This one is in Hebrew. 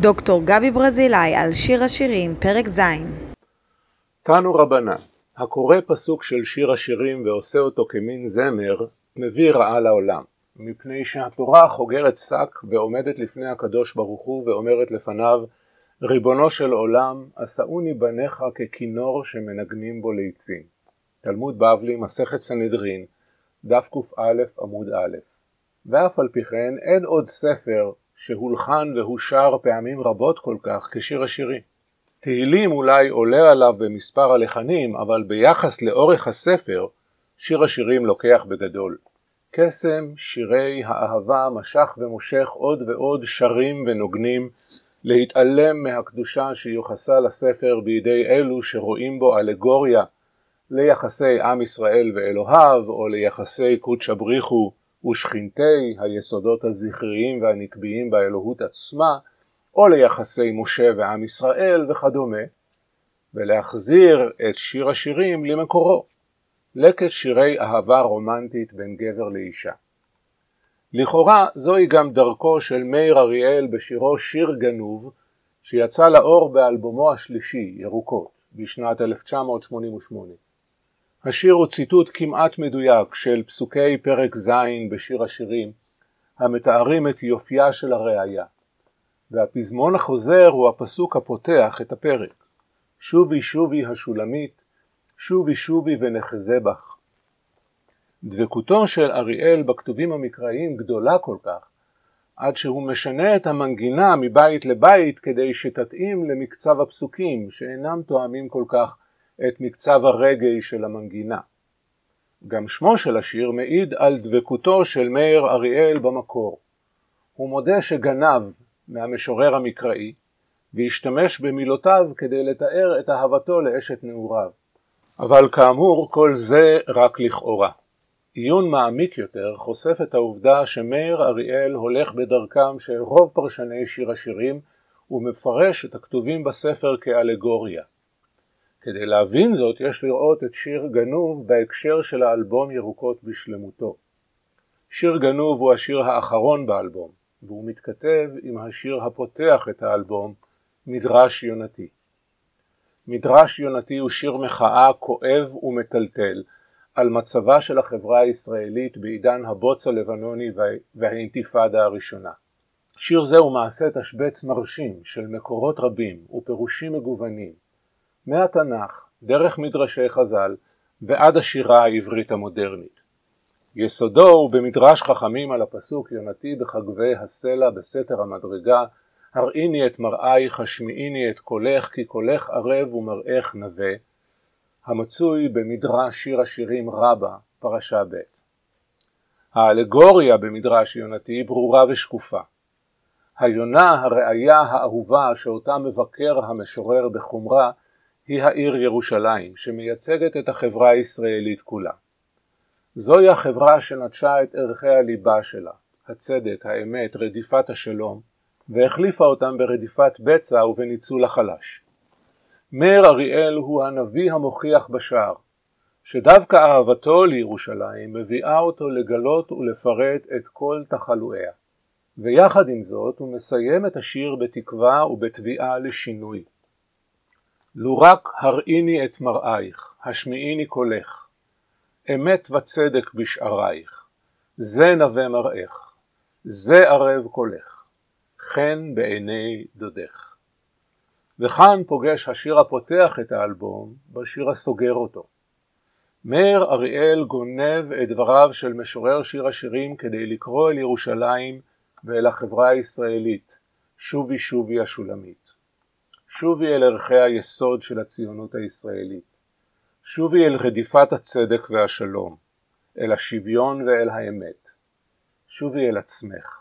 דוקטור גבי ברזילאי על שיר השירים, פרק ז' תנו רבנן, הקורא פסוק של שיר השירים ועושה אותו כמין זמר, מביא רעה לעולם, מפני שהתורה חוגרת שק ועומדת לפני הקדוש ברוך הוא ואומרת לפניו, ריבונו של עולם, עשאוני בניך ככינור שמנגנים בו ליצים. תלמוד בבלי, מסכת סנהדרין, דף קא עמוד א', ואף על פי כן אין עוד ספר שהולחן והושר פעמים רבות כל כך כשיר השירים. תהילים אולי עולה עליו במספר הלחנים, אבל ביחס לאורך הספר, שיר השירים לוקח בגדול. קסם שירי האהבה משך ומושך עוד ועוד שרים ונוגנים, להתעלם מהקדושה שיוחסה לספר בידי אלו שרואים בו אלגוריה ליחסי עם ישראל ואלוהיו, או ליחסי קודשא בריחו ושכינתי היסודות הזכריים והנקביים באלוהות עצמה, או ליחסי משה ועם ישראל וכדומה, ולהחזיר את שיר השירים למקורו, לקט שירי אהבה רומנטית בין גבר לאישה. לכאורה זוהי גם דרכו של מאיר אריאל בשירו שיר גנוב, שיצא לאור באלבומו השלישי, ירוקות, בשנת 1988. השיר הוא ציטוט כמעט מדויק של פסוקי פרק ז' בשיר השירים, המתארים את יופייה של הראייה, והפזמון החוזר הוא הפסוק הפותח את הפרק. שובי שובי השולמית, שובי שובי ונחזה בך. דבקותו של אריאל בכתובים המקראיים גדולה כל כך, עד שהוא משנה את המנגינה מבית לבית כדי שתתאים למקצב הפסוקים שאינם תואמים כל כך את מקצב הרגעי של המנגינה. גם שמו של השיר מעיד על דבקותו של מאיר אריאל במקור. הוא מודה שגנב מהמשורר המקראי, והשתמש במילותיו כדי לתאר את אהבתו לאשת נעוריו. אבל כאמור כל זה רק לכאורה. עיון מעמיק יותר חושף את העובדה שמאיר אריאל הולך בדרכם של רוב פרשני שיר השירים ומפרש את הכתובים בספר כאלגוריה. כדי להבין זאת יש לראות את שיר גנוב בהקשר של האלבום ירוקות בשלמותו. שיר גנוב הוא השיר האחרון באלבום, והוא מתכתב עם השיר הפותח את האלבום, מדרש יונתי. מדרש יונתי הוא שיר מחאה כואב ומטלטל על מצבה של החברה הישראלית בעידן הבוץ הלבנוני והאינתיפאדה הראשונה. שיר זה הוא מעשה תשבץ מרשים של מקורות רבים ופירושים מגוונים, מהתנ"ך, דרך מדרשי חז"ל ועד השירה העברית המודרנית. יסודו הוא במדרש חכמים על הפסוק יונתי בחגבי הסלע בסתר המדרגה הראיני את מראייך השמיעיני את קולך כי קולך ערב ומראך נווה המצוי במדרש שיר השירים רבה פרשה ב'. האלגוריה במדרש יונתי ברורה ושקופה. היונה הראייה האהובה שאותה מבקר המשורר בחומרה היא העיר ירושלים, שמייצגת את החברה הישראלית כולה. זוהי החברה שנטשה את ערכי הליבה שלה, הצדק, האמת, רדיפת השלום, והחליפה אותם ברדיפת בצע ובניצול החלש. מאיר אריאל הוא הנביא המוכיח בשער, שדווקא אהבתו לירושלים מביאה אותו לגלות ולפרט את כל תחלואיה. ויחד עם זאת הוא מסיים את השיר בתקווה ובתביעה לשינוי. לו רק הראיני את מראייך, השמיעיני קולך, אמת וצדק בשערייך, זה נווה מראך, זה ערב קולך, חן בעיני דודך. וכאן פוגש השיר הפותח את האלבום בשיר הסוגר אותו. מאיר אריאל גונב את דבריו של משורר שיר השירים כדי לקרוא אל ירושלים ואל החברה הישראלית, שובי שובי השולמית. שובי אל ערכי היסוד של הציונות הישראלית. שובי אל רדיפת הצדק והשלום, אל השוויון ואל האמת. שובי אל עצמך.